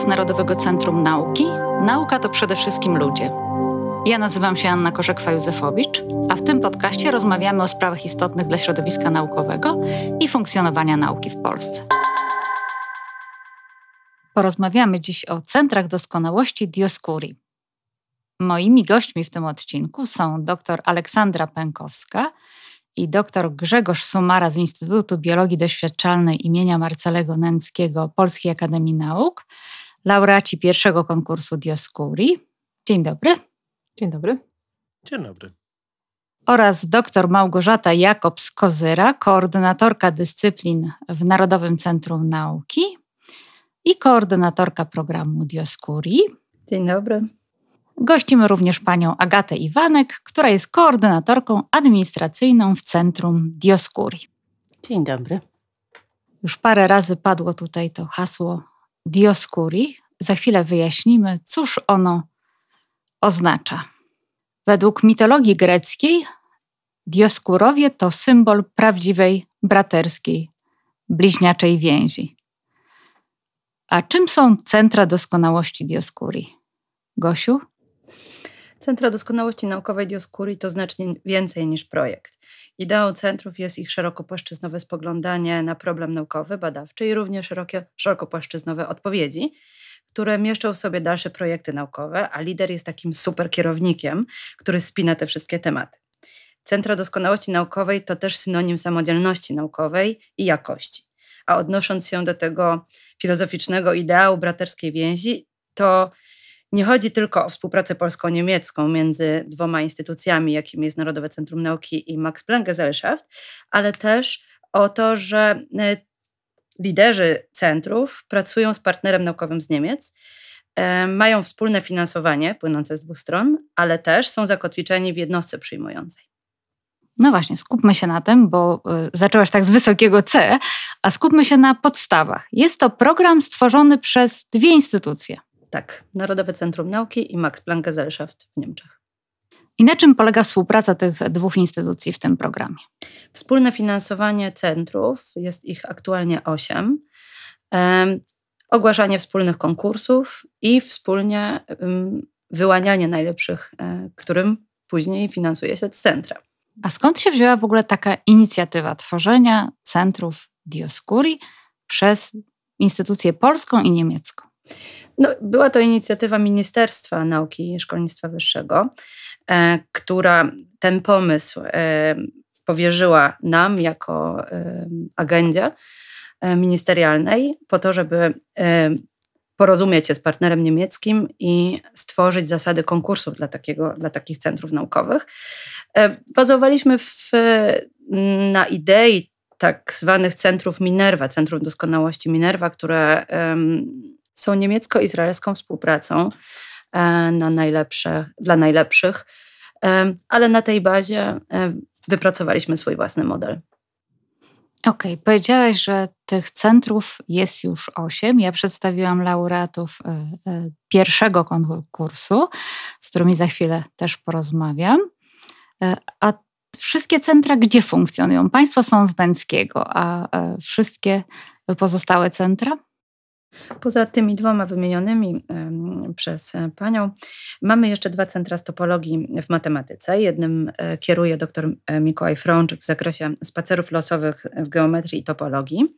podcast Narodowego Centrum Nauki. Nauka to przede wszystkim ludzie. Ja nazywam się Anna Korzekwa-Józefowicz, a w tym podcaście rozmawiamy o sprawach istotnych dla środowiska naukowego i funkcjonowania nauki w Polsce. Porozmawiamy dziś o centrach doskonałości Dioscuri. Moimi gośćmi w tym odcinku są dr Aleksandra Pękowska i dr Grzegorz Sumara z Instytutu Biologii Doświadczalnej imienia Marcelego Nęckiego Polskiej Akademii Nauk, laureaci pierwszego konkursu Dioscuri. Dzień dobry. Dzień dobry. Dzień dobry. Oraz dr Małgorzata Jakobs-Kozyra, koordynatorka dyscyplin w Narodowym Centrum Nauki i koordynatorka programu Dioscuri. Dzień dobry. Gościmy również panią Agatę Iwanek, która jest koordynatorką administracyjną w Centrum Dioscuri. Dzień dobry. Już parę razy padło tutaj to hasło Dioscuri. Za chwilę wyjaśnimy, cóż ono oznacza. Według mitologii greckiej Dioskurowie to symbol prawdziwej braterskiej, bliźniaczej więzi. A czym są centra doskonałości Dioscuri? Gosiu? Centra Doskonałości Naukowej Dioscuri to znacznie więcej niż projekt. Ideą centrów jest ich szerokopłaszczyznowe spoglądanie na problem naukowy, badawczy i również szerokie, szerokopłaszczyznowe odpowiedzi, które mieszczą w sobie dalsze projekty naukowe, a lider jest takim super kierownikiem, który spina te wszystkie tematy. Centra Doskonałości Naukowej to też synonim samodzielności naukowej i jakości. A odnosząc się do tego filozoficznego ideału braterskiej więzi, to nie chodzi tylko o współpracę polsko-niemiecką między dwoma instytucjami, jakim jest Narodowe Centrum Nauki i Max Planck Gesellschaft, ale też o to, że e, liderzy centrów pracują z partnerem naukowym z Niemiec, e, mają wspólne finansowanie płynące z dwóch stron, ale też są zakotwiczeni w jednostce przyjmującej. No właśnie, skupmy się na tym, bo y, zaczęłaś tak z wysokiego C, a skupmy się na podstawach. Jest to program stworzony przez dwie instytucje. Tak, Narodowe Centrum Nauki i Max Planck Gesellschaft w Niemczech. I na czym polega współpraca tych dwóch instytucji w tym programie? Wspólne finansowanie centrów, jest ich aktualnie osiem. Um, ogłaszanie wspólnych konkursów i wspólnie um, wyłanianie najlepszych, um, którym później finansuje się centra. A skąd się wzięła w ogóle taka inicjatywa tworzenia centrów Dioscuri przez instytucję polską i niemiecką? No, była to inicjatywa Ministerstwa Nauki i Szkolnictwa Wyższego, e, która ten pomysł e, powierzyła nam jako e, agendzie ministerialnej po to, żeby porozumieć się z partnerem niemieckim i stworzyć zasady konkursów dla, takiego, dla takich centrów naukowych. Bazowaliśmy w, na idei tak zwanych centrów Minerva, Centrum Doskonałości Minerva, które są niemiecko-izraelską współpracą e, na najlepsze, dla najlepszych, e, ale na tej bazie e, wypracowaliśmy swój własny model. Okej, okay. powiedziałaś, że tych centrów jest już osiem. Ja przedstawiłam laureatów pierwszego konkursu, z którymi za chwilę też porozmawiam. A wszystkie centra gdzie funkcjonują? Państwo są z Dęckiego, a wszystkie pozostałe centra? Poza tymi dwoma wymienionymi przez panią, mamy jeszcze dwa centra topologii w matematyce. Jednym e, kieruje dr e, Mikołaj Frączyk w zakresie spacerów losowych w geometrii i topologii.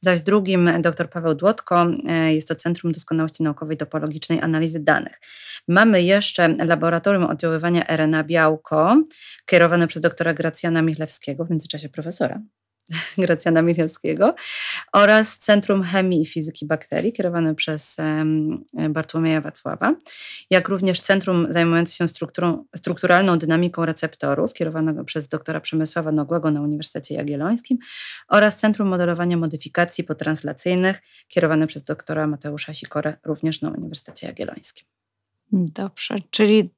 Zaś drugim dr Paweł Dłotko e, jest to Centrum Doskonałości Naukowej Topologicznej Analizy Danych. Mamy jeszcze laboratorium oddziaływania RNA białko, kierowane przez doktora Gracjana Michlewskiego, w międzyczasie profesora Gracjana Michalskiego oraz Centrum Chemii i Fizyki Bakterii kierowane przez Bartłomieja Wacława, jak również Centrum zajmujące się strukturą, strukturalną dynamiką receptorów kierowanego przez doktora Przemysława Nogłego na Uniwersytecie Jagiellońskim oraz Centrum Modelowania Modyfikacji Potranslacyjnych kierowane przez doktora Mateusza Sikorę również na Uniwersytecie Jagiellońskim. Dobrze, czyli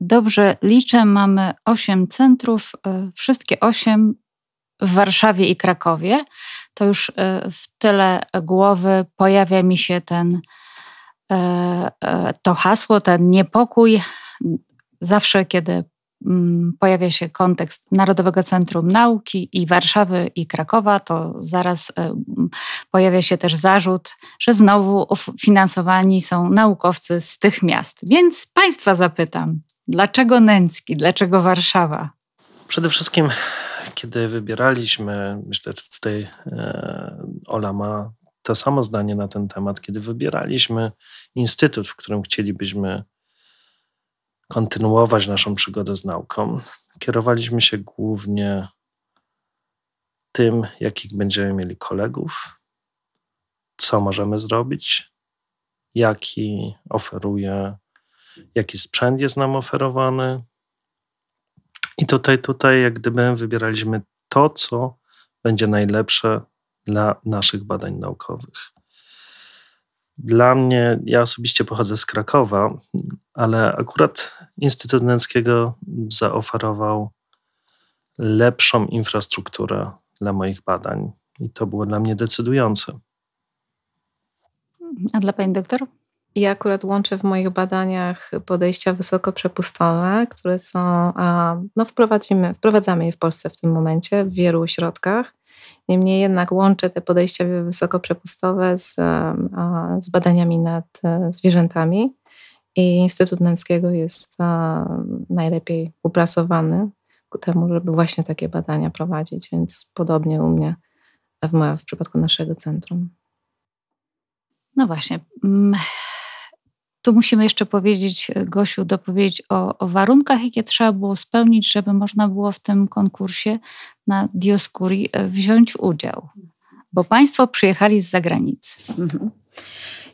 dobrze liczę, mamy osiem centrów, y, wszystkie osiem w Warszawie i Krakowie, to już e, w tyle głowy pojawia mi się ten, e, e, to hasło, ten niepokój. Zawsze, kiedy mm, pojawia się kontekst Narodowego Centrum Nauki i Warszawy i Krakowa, to zaraz pojawia się też zarzut, że znowu finansowani są naukowcy z tych miast. Więc Państwa zapytam, dlaczego Nęcki, dlaczego Warszawa? Przede wszystkim, kiedy wybieraliśmy, myślę, że tutaj e, Ola ma to samo zdanie na ten temat, kiedy wybieraliśmy instytut, w którym chcielibyśmy kontynuować naszą przygodę z nauką, kierowaliśmy się głównie tym, jakich będziemy mieli kolegów, co możemy zrobić, jaki oferuje, jaki sprzęt jest nam oferowany. I tutaj, tutaj jak gdyby wybieraliśmy to, co będzie najlepsze dla naszych badań naukowych. Dla mnie, ja osobiście pochodzę z Krakowa, ale akurat Instytut Nęckiego zaoferował lepszą infrastrukturę dla moich badań i to było dla mnie decydujące. A dla pani doktor? Ja akurat łączę w moich badaniach podejścia wysokoprzepustowe, które są, no wprowadzimy, wprowadzamy je w Polsce w tym momencie w wielu ośrodkach. Niemniej jednak łączę te podejścia wysokoprzepustowe z, z badaniami nad e, zwierzętami i Instytut Nęckiego jest najlepiej uprasowany ku temu, żeby właśnie takie badania prowadzić, więc podobnie u mnie w, w przypadku naszego centrum. No właśnie. Tu musimy jeszcze powiedzieć, Gosiu, dopowiedzieć o, o, warunkach, jakie trzeba było spełnić, żeby można było w tym konkursie na Dioscuri e, wziąć udział. Bo Państwo przyjechali z zagranicy. Mhm.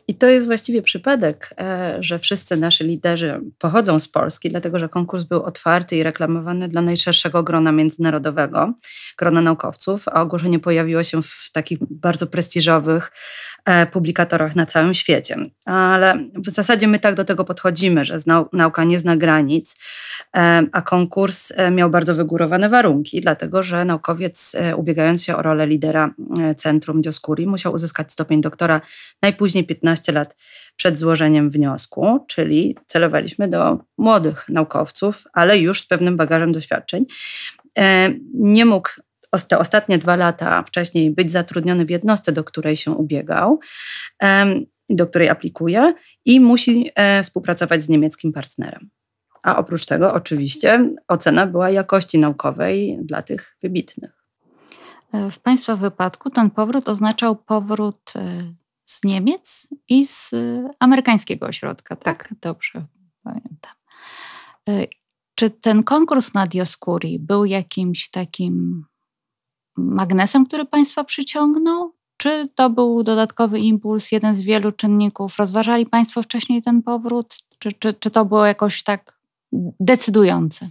I to jest właściwie przypadek, e, że wszyscy nasi liderzy pochodzą z Polski, dlatego że konkurs był otwarty i reklamowany dla najszerszego grona międzynarodowego, grona naukowców, a ogłoszenie pojawiło się w takich bardzo prestiżowych e, publikatorach na całym świecie. Ale w zasadzie my tak do tego podchodzimy, że nauka nie zna granic, e, a konkurs miał bardzo wygórowane warunki, dlatego że naukowiec ubiegając się o rolę lidera Centrum Dioscuri musiał uzyskać stopień doktora najpóźniej 15 15 lat przed złożeniem wniosku, czyli celowaliśmy do młodych naukowców, ale już z pewnym bagażem doświadczeń. E, nie mógł te ostatnie dwa lata wcześniej być zatrudniony w jednostce, do której się ubiegał, do której aplikuje i musi e, współpracować z niemieckim partnerem. A oprócz tego, oczywiście, ocena była jakości naukowej dla tych wybitnych. E, w Państwa wypadku ten powrót oznaczał powrót z Niemiec i z y, amerykańskiego ośrodka, tak? tak. Dobrze pamiętam. Y, czy ten konkurs na Dioscuri był jakimś takim magnesem, który Państwa przyciągnął? Czy to był dodatkowy impuls, jeden z wielu czynników? Rozważali Państwo wcześniej ten powrót? Czy, czy, czy to było jakoś tak decydujące?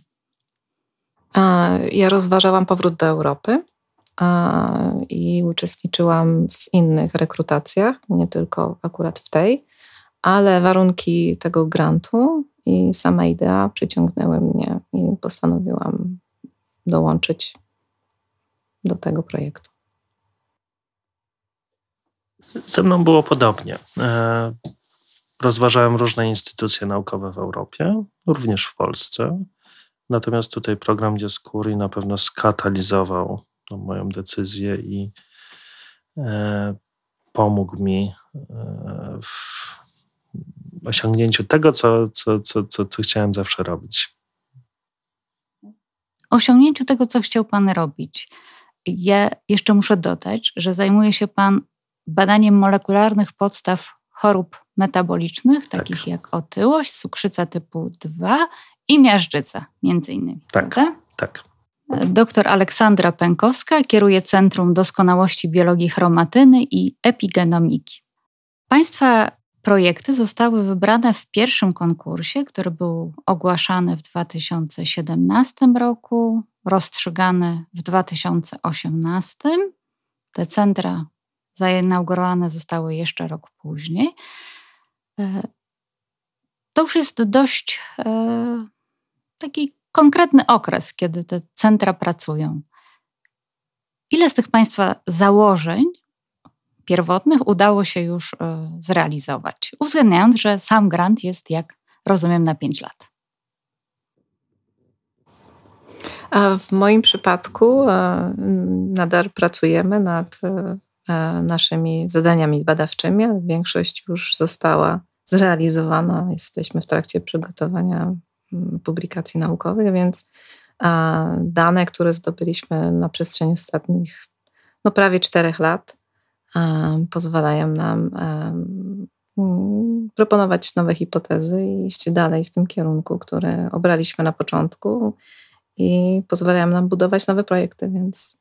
Ja rozważałam powrót do Europy i uczestniczyłam w innych rekrutacjach, nie tylko akurat w tej, ale warunki tego grantu i sama idea przyciągnęły mnie i postanowiłam dołączyć do tego projektu. Ze mną było podobnie. E, rozważałem różne instytucje naukowe w Europie, również w Polsce. Natomiast tutaj program Dioscuri na pewno skatalizował no, moją decyzję i e, pomógł mi e, w osiągnięciu tego, co, co, co, co, co chciałem zawsze robić. Osiągnięciu tego, co chciał Pan robić. Ja jeszcze muszę dodać, że zajmuje się Pan badaniem molekularnych podstaw chorób metabolicznych, tak. takich jak otyłość, cukrzyca typu 2 i miażdżyca, między innymi. Tak, prawda? tak. Dr Aleksandra Pękowska kieruje Centrum Doskonałości Biologii Chromatyny i Epigenomiki. Państwa projekty zostały wybrane w pierwszym konkursie, który był ogłaszany w 2017 roku, rozstrzygany w 2018. Te centra zainaugurowane zostały jeszcze rok później. E, to już jest dość e, taki konkretny okres, kiedy te centra pracują. Ile z tych Państwa założeń pierwotnych udało się już e, zrealizować, uwzględniając, że sam grant jest, jak rozumiem, na 5 lat? A w moim przypadku e, nadal pracujemy nad e, naszymi zadaniami badawczymi, większość już została zrealizowana. Jesteśmy w trakcie przygotowania publikacji naukowych, więc dane, które zdobyliśmy na przestrzeni ostatnich no, prawie czterech lat, pozwalają nam mm, proponować nowe hipotezy i iść dalej w tym kierunku, który obraliśmy na początku i pozwalają nam budować nowe projekty, więc.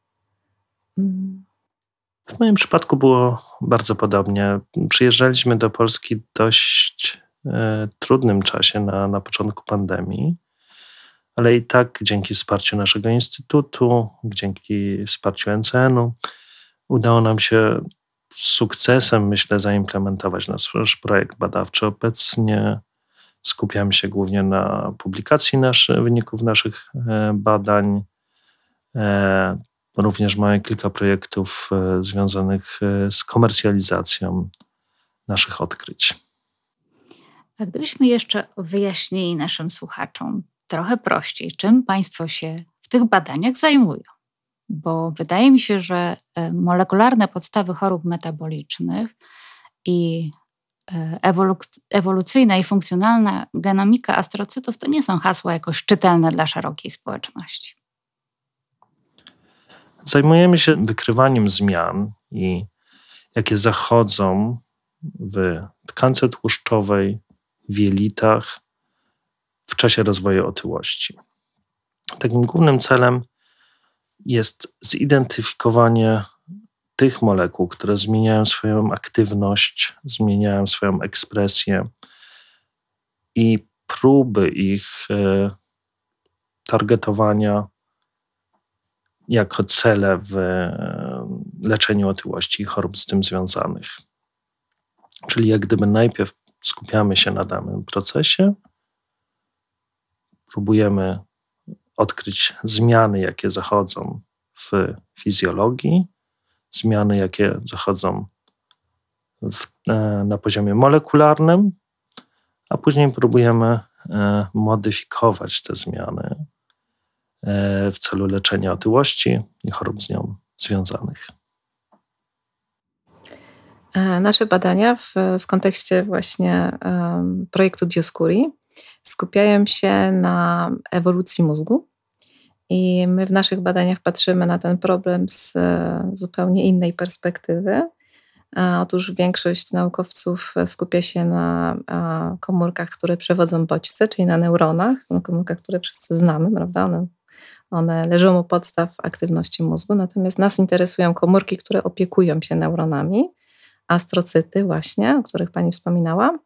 Mm. W moim przypadku było bardzo podobnie. Przyjeżdżaliśmy do Polski dość trudnym czasie na, na początku pandemii, ale i tak dzięki wsparciu naszego instytutu, dzięki wsparciu NCN-u, udało nam się z sukcesem, myślę, zaimplementować nasz projekt badawczy. Obecnie skupiamy się głównie na publikacji naszy, wyników naszych e, badań. E, również mamy kilka projektów e, związanych z komercjalizacją naszych odkryć. A gdybyśmy jeszcze wyjaśnili naszym słuchaczom trochę prościej, czym Państwo się w tych badaniach zajmują? Bo wydaje mi się, że molekularne podstawy chorób metabolicznych i E, ewolucyjna i funkcjonalna genomika astrocytów to nie są hasła jakoś czytelne dla szerokiej społeczności. Zajmujemy się wykrywaniem zmian i jakie zachodzą w tkance tłuszczowej, w jelitach w czasie rozwoju otyłości. Takim głównym celem jest zidentyfikowanie tych molekuł, które zmieniają swoją aktywność, zmieniają swoją ekspresję i próby ich e, targetowania jako cele w e, leczeniu otyłości i chorób z tym związanych. Czyli jak gdyby najpierw skupiamy się na danym procesie, próbujemy odkryć zmiany, jakie zachodzą w fizjologii, zmiany, jakie zachodzą w, e, na poziomie molekularnym, a później próbujemy e, modyfikować te zmiany e, w celu leczenia otyłości i chorób z nią związanych. Nasze badania w, w kontekście właśnie um, projektu Dioscuri skupiają się na ewolucji mózgu i my w naszych badaniach patrzymy na ten problem z e, zupełnie innej perspektywy. E, otóż większość naukowców skupia się na komórkach, które przewodzą bodźce, czyli na neuronach, na komórkach, które wszyscy znamy, prawda? One, one leżą u podstaw aktywności mózgu, natomiast nas interesują komórki, które opiekują się neuronami, astrocyty właśnie, o których Pani wspominała.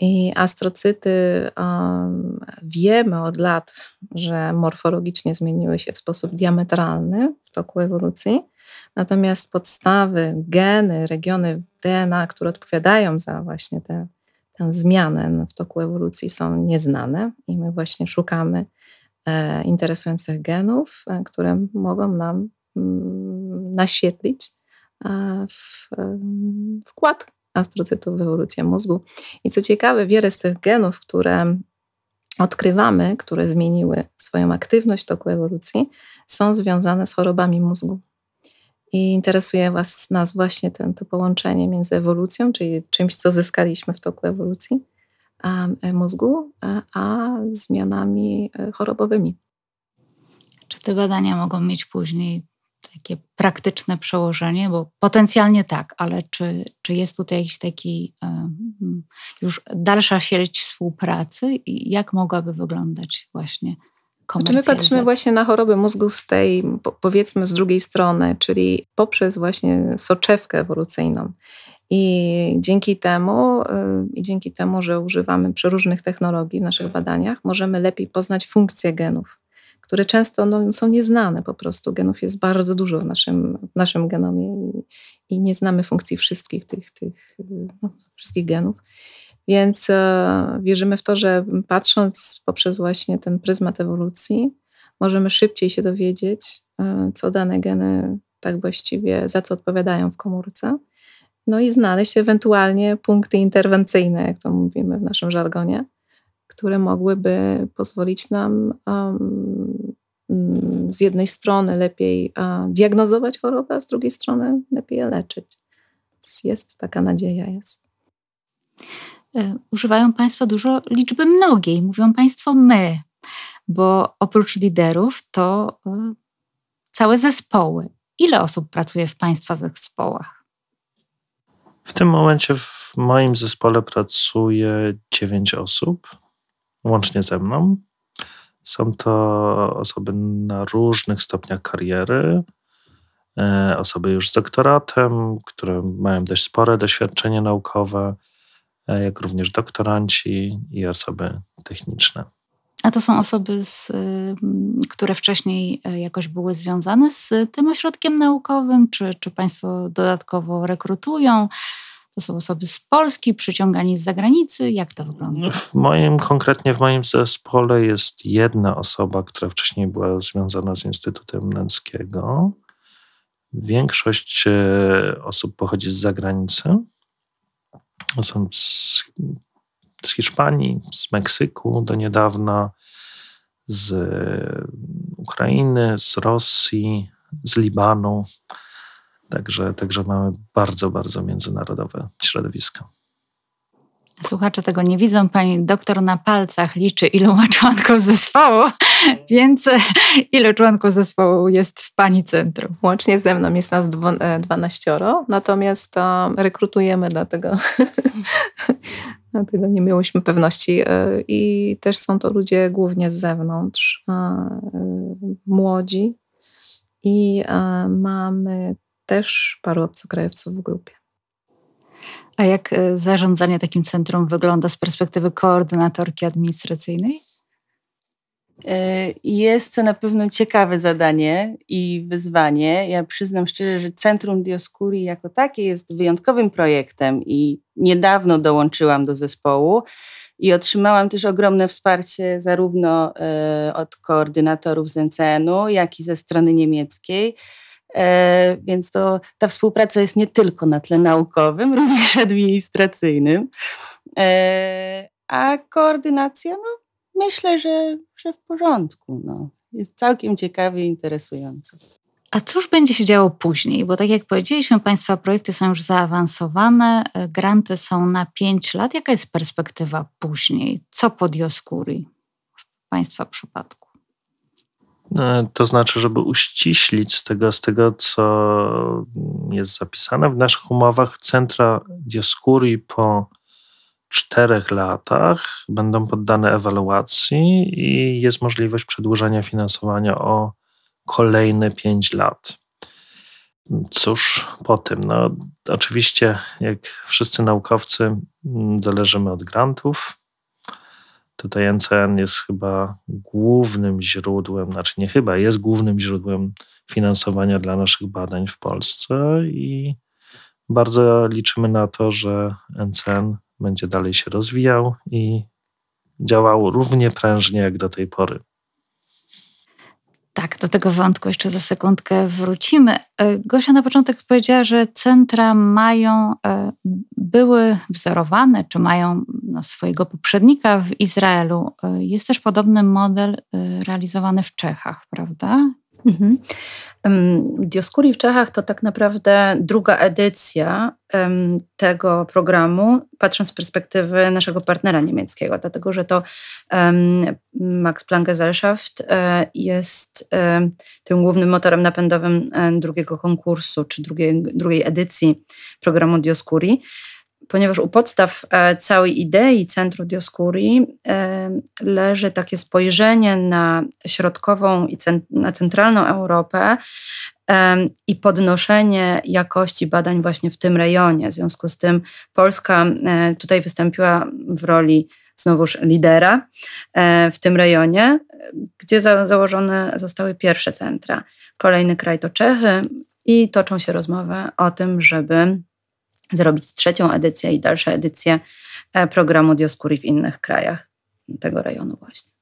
I astrocyty um, wiemy od lat, że morfologicznie zmieniły się w sposób diametralny w toku ewolucji. Natomiast podstawy, geny, regiony DNA, które odpowiadają za właśnie te, tę zmianę w toku ewolucji, są nieznane i my właśnie szukamy e, interesujących genów, e, które mogą nam mm, naświetlić w, wkład astrocytów w ewolucję mózgu. I co ciekawe, wiele z tych genów, które odkrywamy, które zmieniły swoją aktywność w toku ewolucji, są związane z chorobami mózgu. I interesuje was, nas właśnie ten, to połączenie między ewolucją, czyli czymś, co zyskaliśmy w toku ewolucji e, mózgu, a, zmianami e, chorobowymi. Czy te badania mogą mieć później takie praktyczne przełożenie, bo potencjalnie tak, ale czy, czy jest tutaj jakiś taki już dalsza sieć współpracy i jak mogłaby wyglądać właśnie znaczy my patrzymy właśnie na choroby mózgu z tej, powiedzmy, z drugiej strony, czyli poprzez właśnie soczewkę ewolucyjną. I dzięki temu, y, i dzięki temu, że używamy przeróżnych technologii w naszych badaniach, możemy lepiej poznać funkcje genów które często no, są nieznane po prostu. Genów jest bardzo dużo w naszym, w naszym genomie i, i nie znamy funkcji wszystkich tych, tych no, wszystkich genów. Więc e, wierzymy w to, że patrząc poprzez właśnie ten pryzmat ewolucji, możemy szybciej się dowiedzieć, e, co dane geny tak właściwie, za co odpowiadają w komórce. No i znaleźć ewentualnie punkty interwencyjne, jak to mówimy w naszym żargonie, które mogłyby pozwolić nam um, z jednej strony lepiej diagnozować chorobę, a z drugiej strony lepiej je leczyć. Jest taka nadzieja, jest. E, używają Państwo dużo liczby mnogiej. Mówią Państwo my, bo oprócz liderów to e, całe zespoły. Ile osób pracuje w Państwa zespołach? W tym momencie w moim zespole pracuje dziewięć osób, łącznie ze mną. Są to osoby na różnych stopniach kariery, e, osoby już z doktoratem, które mają dość spore doświadczenie naukowe, e, jak również doktoranci i osoby techniczne. A to są osoby, z, które wcześniej e, jakoś były związane z tym ośrodkiem naukowym, czy, czy Państwo dodatkowo rekrutują? To są osoby z Polski, przyciągani z zagranicy. Jak to wygląda? W moim, konkretnie w moim zespole jest jedna osoba, która wcześniej była związana z Instytutem Nęckiego. Większość e, osób pochodzi z zagranicy. Są z, z Hiszpanii, z Meksyku do niedawna, z Ukrainy, z Rosji, z Libanu. Także, także mamy bardzo, bardzo międzynarodowe środowisko. Słuchacze tego nie widzą. Pani doktor na palcach liczy, ilu ma członków zespołu, więc ilu członków zespołu jest w Pani centrum? Łącznie ze mną jest nas 12, e, natomiast rekrutujemy, dlatego, dlatego nie miałyśmy pewności. E, I też są to ludzie głównie z zewnątrz, e, młodzi. I mamy też paru obcokrajowców w grupie. A jak e, zarządzanie takim centrum wygląda z perspektywy koordynatorki administracyjnej? E, jest to na pewno ciekawe zadanie i wyzwanie. Ja przyznam szczerze, że Centrum Dioscuri jako takie jest wyjątkowym projektem i niedawno dołączyłam do zespołu i otrzymałam też ogromne wsparcie zarówno e, od koordynatorów z NCN-u, jak i ze strony niemieckiej. E, więc to, ta współpraca jest nie tylko na tle naukowym, również administracyjnym. E, a koordynacja, no myślę, że, że w porządku. No. Jest całkiem ciekawie i interesująco. A cóż będzie się działo później? Bo tak jak powiedzieliśmy, Państwa projekty są już zaawansowane, e, granty są na 5 lat. Jaka jest perspektywa później? Co po Dioskuri w Państwa przypadku? E, to znaczy, żeby uściślić z tego, z tego, co jest zapisane w naszych umowach, centra Dioscuri po czterech latach będą poddane ewaluacji i jest możliwość przedłużenia finansowania o kolejne pięć lat. Cóż po tym? No, oczywiście, jak wszyscy naukowcy, zależymy od grantów. Tutaj NCN jest chyba głównym źródłem, znaczy nie chyba, jest głównym źródłem finansowania dla naszych badań w Polsce i bardzo liczymy na to, że NCN będzie dalej się rozwijał i działał równie prężnie jak do tej pory. Tak, do tego wątku jeszcze za sekundkę wrócimy. E, Gosia na początek powiedziała, że centra mają, e, były wzorowane, czy mają no, swojego poprzednika w Izraelu. E, jest też podobny model realizowany w Czechach, prawda? Mhm. Dioskuri w Czechach to tak naprawdę druga edycja tego programu, patrząc z perspektywy naszego partnera niemieckiego, dlatego że to Max Planck Gesellschaft e, jest tym głównym motorem napędowym e, drugiego konkursu, czy drugiej, drugiej edycji programu Dioskuri ponieważ u podstaw e, całej idei Centrum Dioscuri e, leży takie spojrzenie na środkową i na centralną Europę e, i podnoszenie jakości badań właśnie w tym rejonie. W związku z tym Polska tutaj wystąpiła w roli znowuż lidera w tym rejonie, gdzie założone zostały pierwsze centra. Kolejny kraj to Czechy i toczą się rozmowy o tym, żeby zrobić trzecią edycję i dalsze edycje e, programu Dioscuri w innych krajach tego rejonu właśnie.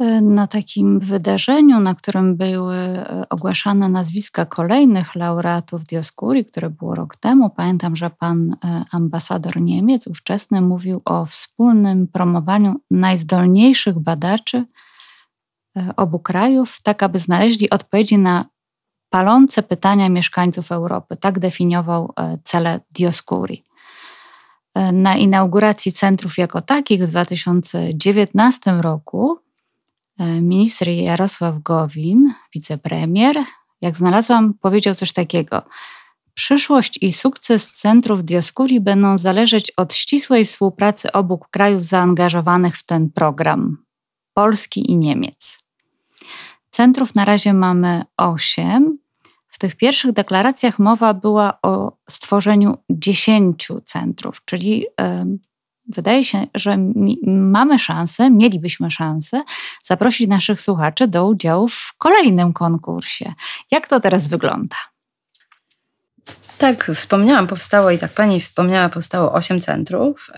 E, na takim wydarzeniu, na którym były e, ogłaszane nazwiska kolejnych laureatów Dioscuri, które było rok temu, pamiętam, że pan ambasador Niemiec ówczesny mówił o wspólnym promowaniu najzdolniejszych badaczy obu krajów, tak aby znaleźli odpowiedzi na palące pytania mieszkańców Europy. Tak definiował cele Dioscuri. Na inauguracji centrów jako takich w 2019 roku minister Jarosław Gowin, wicepremier, jak znalazłam, powiedział coś takiego. Przyszłość i sukces centrów Dioskurii będą zależeć od ścisłej współpracy obu krajów zaangażowanych w ten program Polski i Niemiec. Centrów na razie mamy osiem. Tych pierwszych deklaracjach mowa była o stworzeniu dziesięciu centrów, czyli wydaje się, że mamy szansę, mielibyśmy szansę zaprosić naszych słuchaczy do udziału w kolejnym konkursie. Jak to teraz wygląda? Tak, wspomniałam, powstało i tak pani wspomniała, powstało osiem centrów.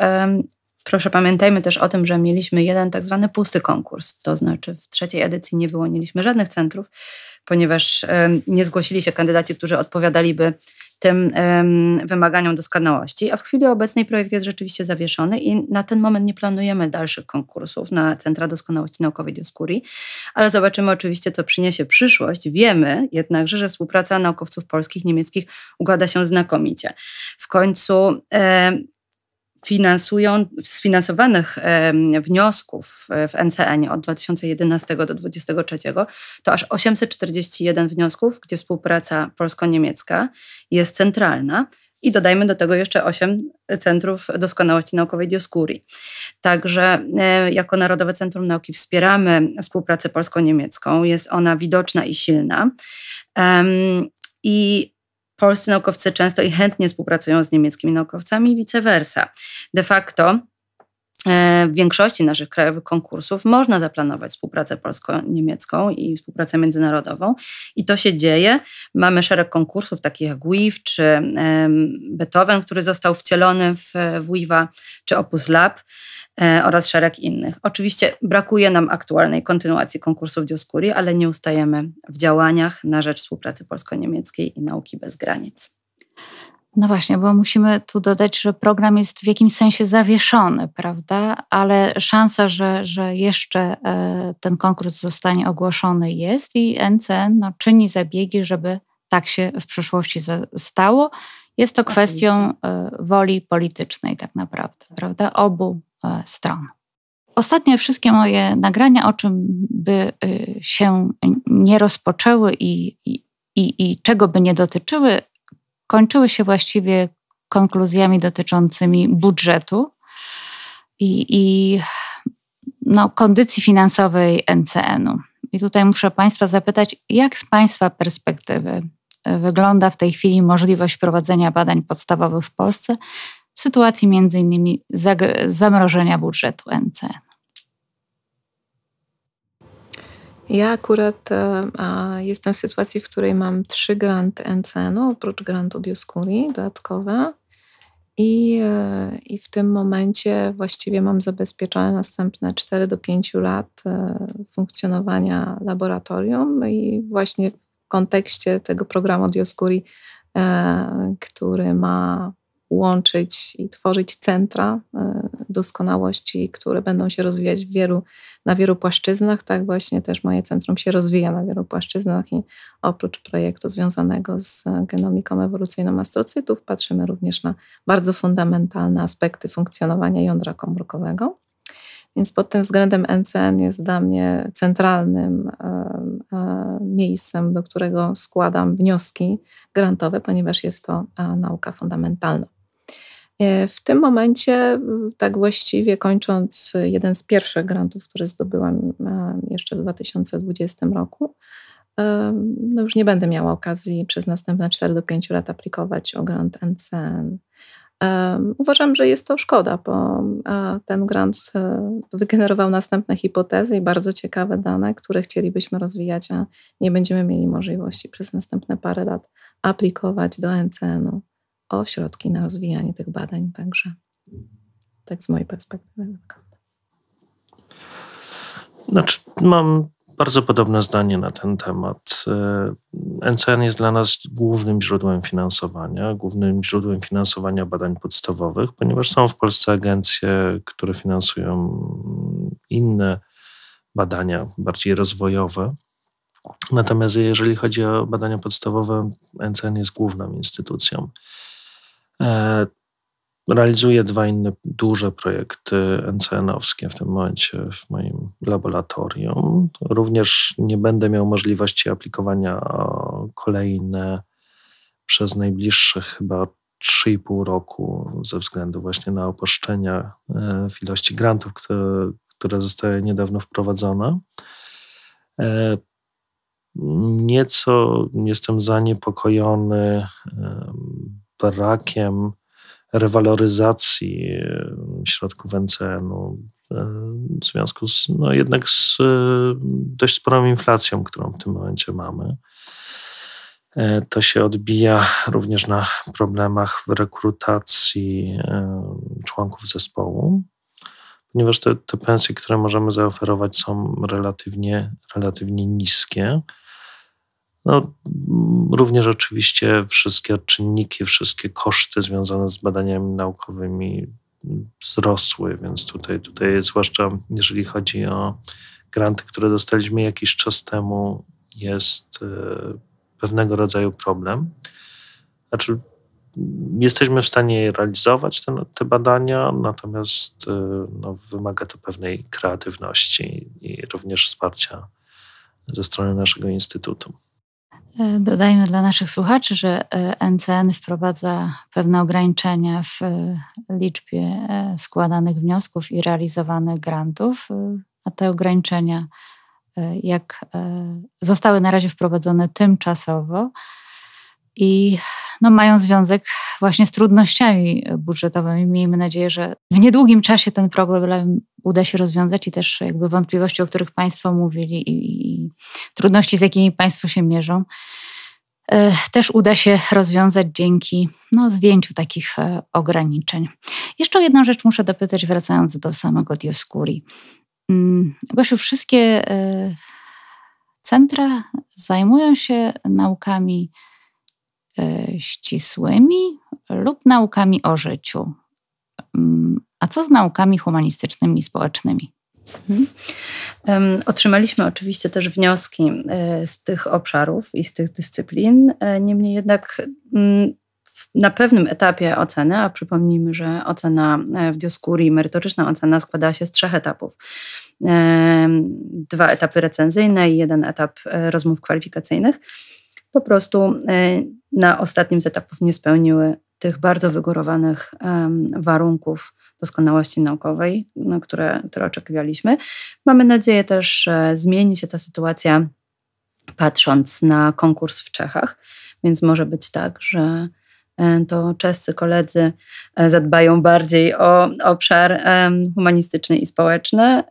Proszę pamiętajmy też o tym, że mieliśmy jeden tak zwany pusty konkurs, to znaczy w trzeciej edycji nie wyłoniliśmy żadnych centrów, ponieważ nie zgłosili się kandydaci, którzy odpowiadaliby tym wymaganiom doskonałości, a w chwili obecnej projekt jest rzeczywiście zawieszony i na ten moment nie planujemy dalszych konkursów na Centra Doskonałości Naukowej Dioskurii, ale zobaczymy oczywiście, co przyniesie przyszłość. Wiemy jednakże, że współpraca naukowców polskich, niemieckich układa się znakomicie. W końcu finansują, sfinansowanych wniosków e, w NCN od 2011 do 2023 to aż 841 wniosków, gdzie współpraca polsko-niemiecka jest centralna. I dodajmy do tego jeszcze 8 centrów doskonałości naukowej Dioskurii. Także e, jako Narodowe Centrum Nauki wspieramy współpracę polsko-niemiecką. Jest ona widoczna i silna. I polscy naukowcy często i chętnie współpracują z niemieckimi naukowcami i vice versa. De facto w większości naszych krajowych konkursów można zaplanować współpracę polsko-niemiecką i współpracę międzynarodową i to się dzieje. Mamy szereg konkursów takich jak WIF czy Beethoven, który został wcielony w WIWA czy Opus Lab. E, oraz szereg innych. Oczywiście brakuje nam aktualnej kontynuacji konkursów Dioskurii, ale nie ustajemy w działaniach na rzecz współpracy polsko-niemieckiej i nauki bez granic. No właśnie, bo musimy tu dodać, że program jest w jakimś sensie zawieszony, prawda? Ale szansa, że, że jeszcze e, ten konkurs zostanie ogłoszony jest i NCN no, czyni zabiegi, żeby tak się w przyszłości stało. Jest to kwestią Oczywiście. E, woli politycznej, tak naprawdę, prawda? Obu E, stron. Ostatnie wszystkie moje nagrania, o czym by się nie rozpoczęły i, i, i, czego by nie dotyczyły, kończyły się właściwie konkluzjami dotyczącymi budżetu i, i no, kondycji finansowej NCN-u. I tutaj muszę Państwa zapytać, jak z Państwa perspektywy wygląda w tej chwili możliwość prowadzenia badań podstawowych w Polsce w sytuacji między innymi zamrożenia budżetu NCN. Ja akurat e, jestem w sytuacji, w której mam trzy granty NCN-u, oprócz grantu Dioskurii dodatkowe. I, e, I w tym momencie właściwie mam zabezpieczone następne 4 do 5 lat e, funkcjonowania laboratorium i właśnie w kontekście tego programu Dioskurii, e, który ma łączyć i tworzyć centra doskonałości, które będą się rozwijać w wielu, na wielu płaszczyznach. Tak właśnie też moje centrum się rozwija na wielu płaszczyznach i oprócz projektu związanego z genomiką ewolucyjną astrocytów patrzymy również na bardzo fundamentalne aspekty funkcjonowania jądra komórkowego. Więc pod tym względem NCN jest dla mnie centralnym e, e, miejscem, do którego składam wnioski grantowe, ponieważ jest to nauka fundamentalna. E, w tym momencie, tak właściwie kończąc jeden z pierwszych grantów, które zdobyłam e, jeszcze w 2020 roku, e, no już nie będę miała okazji przez następne 4 do 5 lat aplikować o grant NCN. Uważam, że jest to szkoda, bo ten grant wygenerował następne hipotezy i bardzo ciekawe dane, które chcielibyśmy rozwijać, a nie będziemy mieli możliwości przez następne parę lat aplikować do NCN-u o środki na rozwijanie tych badań. Także tak z mojej perspektywy. Znaczy, mam bardzo podobne zdanie na ten temat. NCN jest dla nas głównym źródłem finansowania, głównym źródłem finansowania badań podstawowych, ponieważ są w Polsce agencje, które finansują inne badania bardziej rozwojowe. Natomiast jeżeli chodzi o badania podstawowe, NCN jest główną instytucją. E, realizuję dwa inne duże projekty NCN-owskie w tym momencie w moim laboratorium. Również nie będę miał możliwości aplikowania kolejne przez najbliższych chyba 3,5 roku ze względu właśnie na opuszczenia e, w ilości grantów, które, które zostały niedawno wprowadzone. E, nieco jestem zaniepokojony brakiem rewaloryzacji środków NCN-u w związku z, no jednak z dość sporą inflacją, którą w tym momencie mamy. E, to się odbija również na problemach w rekrutacji członków zespołu, ponieważ te, te pensje, które możemy zaoferować, są relatywnie, relatywnie niskie. No, również oczywiście wszystkie czynniki, wszystkie koszty związane z badaniami naukowymi wzrosły, więc tutaj, tutaj zwłaszcza jeżeli chodzi o granty, które dostaliśmy jakiś czas temu, jest e, pewnego rodzaju problem. Znaczy, jesteśmy w stanie realizować te, te badania, natomiast e, no, wymaga to pewnej kreatywności i również wsparcia ze strony naszego instytutu. E, dodajmy dla naszych słuchaczy, że NCN wprowadza pewne ograniczenia w liczbie składanych wniosków i realizowanych grantów, a te ograniczenia E, jak e, zostały na razie wprowadzone tymczasowo i no, mają związek właśnie z trudnościami budżetowymi. Miejmy nadzieję, że w niedługim czasie ten problem uda się rozwiązać i też jakby wątpliwości, o których Państwo mówili i, i trudności, z jakimi Państwo się mierzą, e, też uda się rozwiązać dzięki no, zdjęciu takich ograniczeń. Jeszcze jedną rzecz muszę dopytać, wracając do samego Dioscuri. Gosiu, mm, wszystkie e, centra zajmują się naukami e, ścisłymi lub naukami o życiu. Mm, a co z naukami humanistycznymi i społecznymi? Mhm. Otrzymaliśmy oczywiście też wnioski e, z tych obszarów i z tych dyscyplin. Niemniej jednak mm, na pewnym etapie oceny, a przypomnijmy, że ocena e, w Dioskurii, merytoryczna ocena składała się z trzech etapów. E, dwa etapy recenzyjne i jeden etap e, rozmów kwalifikacyjnych. Po prostu na ostatnim z etapów nie spełniły tych bardzo wygórowanych warunków doskonałości naukowej, no, które, które oczekiwaliśmy. Mamy nadzieję też, że zmieni się ta sytuacja patrząc na konkurs w Czechach, więc może być tak, że E, to czescy koledzy e, zadbają bardziej o obszar humanistyczny i społeczny.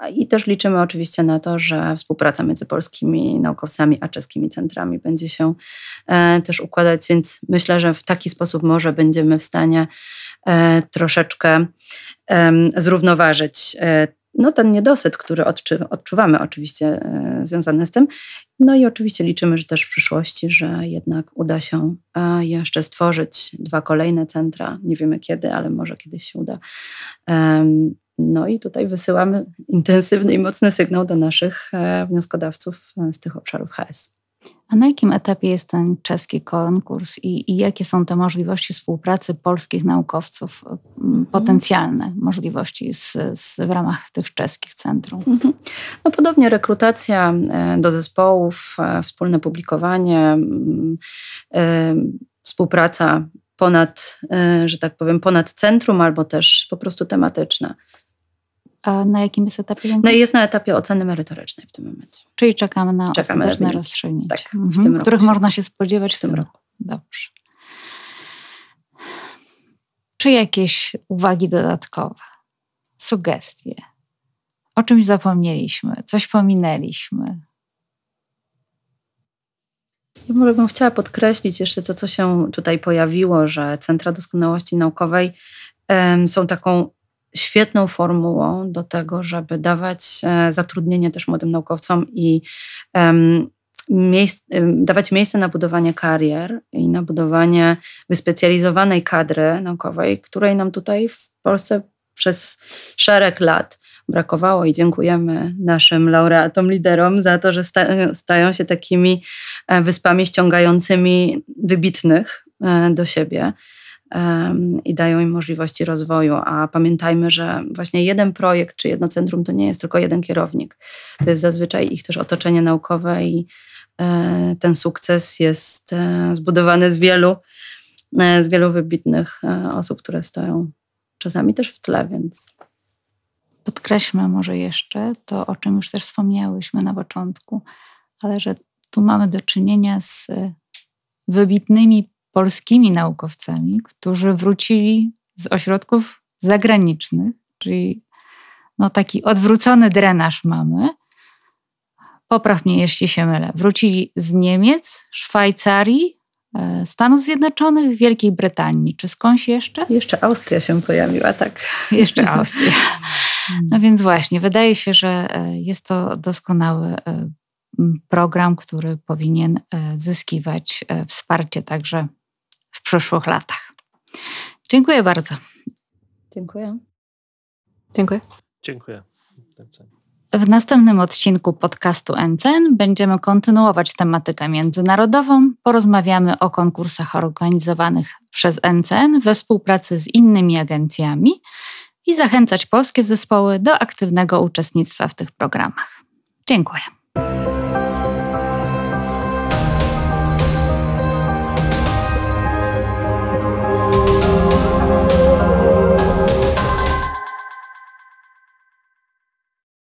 E, I też liczymy oczywiście na to, że współpraca między polskimi naukowcami a czeskimi centrami będzie się też układać, więc myślę, że w taki sposób może będziemy w stanie troszeczkę zrównoważyć no, ten niedosyt, który odczuwamy oczywiście e, związany z tym. No i oczywiście liczymy, że też w przyszłości, że jednak uda się e, jeszcze stworzyć dwa kolejne centra. Nie wiemy kiedy, ale może kiedyś się uda. No i tutaj wysyłamy intensywny i mocny sygnał do naszych e, wnioskodawców z tych obszarów HS. A na jakim etapie jest ten czeski konkurs i, i, jakie są te możliwości współpracy polskich naukowców, mhm. potencjalne możliwości z, z, w ramach tych czeskich centrum? Mhm. No podobnie rekrutacja e, do zespołów, e, wspólne publikowanie, e, współpraca ponad, że tak powiem, ponad centrum albo też po prostu tematyczna. Na jakim jest etapie? No jest na etapie oceny merytorycznej w tym momencie. Czyli czekamy na czekamy ostateczne rozstrzygnięcie, tak, w mhm. których można się spodziewać w tym, tym roku. roku. Dobrze. Czy jakieś uwagi dodatkowe, sugestie? O czymś zapomnieliśmy, coś pominęliśmy? Ja może bym chciała podkreślić jeszcze to, co się tutaj pojawiło, że Centra Doskonałości Naukowej są taką świetną formułą do tego, żeby dawać e, zatrudnienie też młodym naukowcom i miejsc, dawać miejsce na budowanie karier i na budowanie wyspecjalizowanej kadry naukowej, której nam tutaj w Polsce przez szereg lat brakowało. I dziękujemy naszym laureatom, liderom za to, że sta stają się takimi e, wyspami ściągającymi wybitnych e, do siebie i dają im możliwości rozwoju. A pamiętajmy, że właśnie jeden projekt czy jedno centrum to nie jest tylko jeden kierownik. To jest zazwyczaj ich też otoczenie naukowe i e, ten sukces jest zbudowany z wielu, z wielu wybitnych osób, które stoją czasami też w tle, więc podkreślmy może jeszcze to, o czym już też wspomniałyśmy na początku, ale że tu mamy do czynienia z wybitnymi polskimi naukowcami, którzy wrócili z ośrodków zagranicznych, czyli no taki odwrócony drenaż mamy. Popraw mnie, jeśli się mylę. Wrócili z Niemiec, Szwajcarii, e, Stanów Zjednoczonych, Wielkiej Brytanii. Czy skądś jeszcze? Jeszcze Austria się pojawiła, tak. Jeszcze Austria. No więc właśnie, wydaje się, że e, jest to doskonały e, program, który powinien zyskiwać wsparcie także w przyszłych latach. Dziękuję bardzo. Dziękuję. Dziękuję. Dziękuję. W następnym odcinku podcastu NCN będziemy kontynuować tematykę międzynarodową. Porozmawiamy o konkursach organizowanych przez NCN we współpracy z innymi agencjami i zachęcać polskie zespoły do aktywnego uczestnictwa w tych programach. Dziękuję.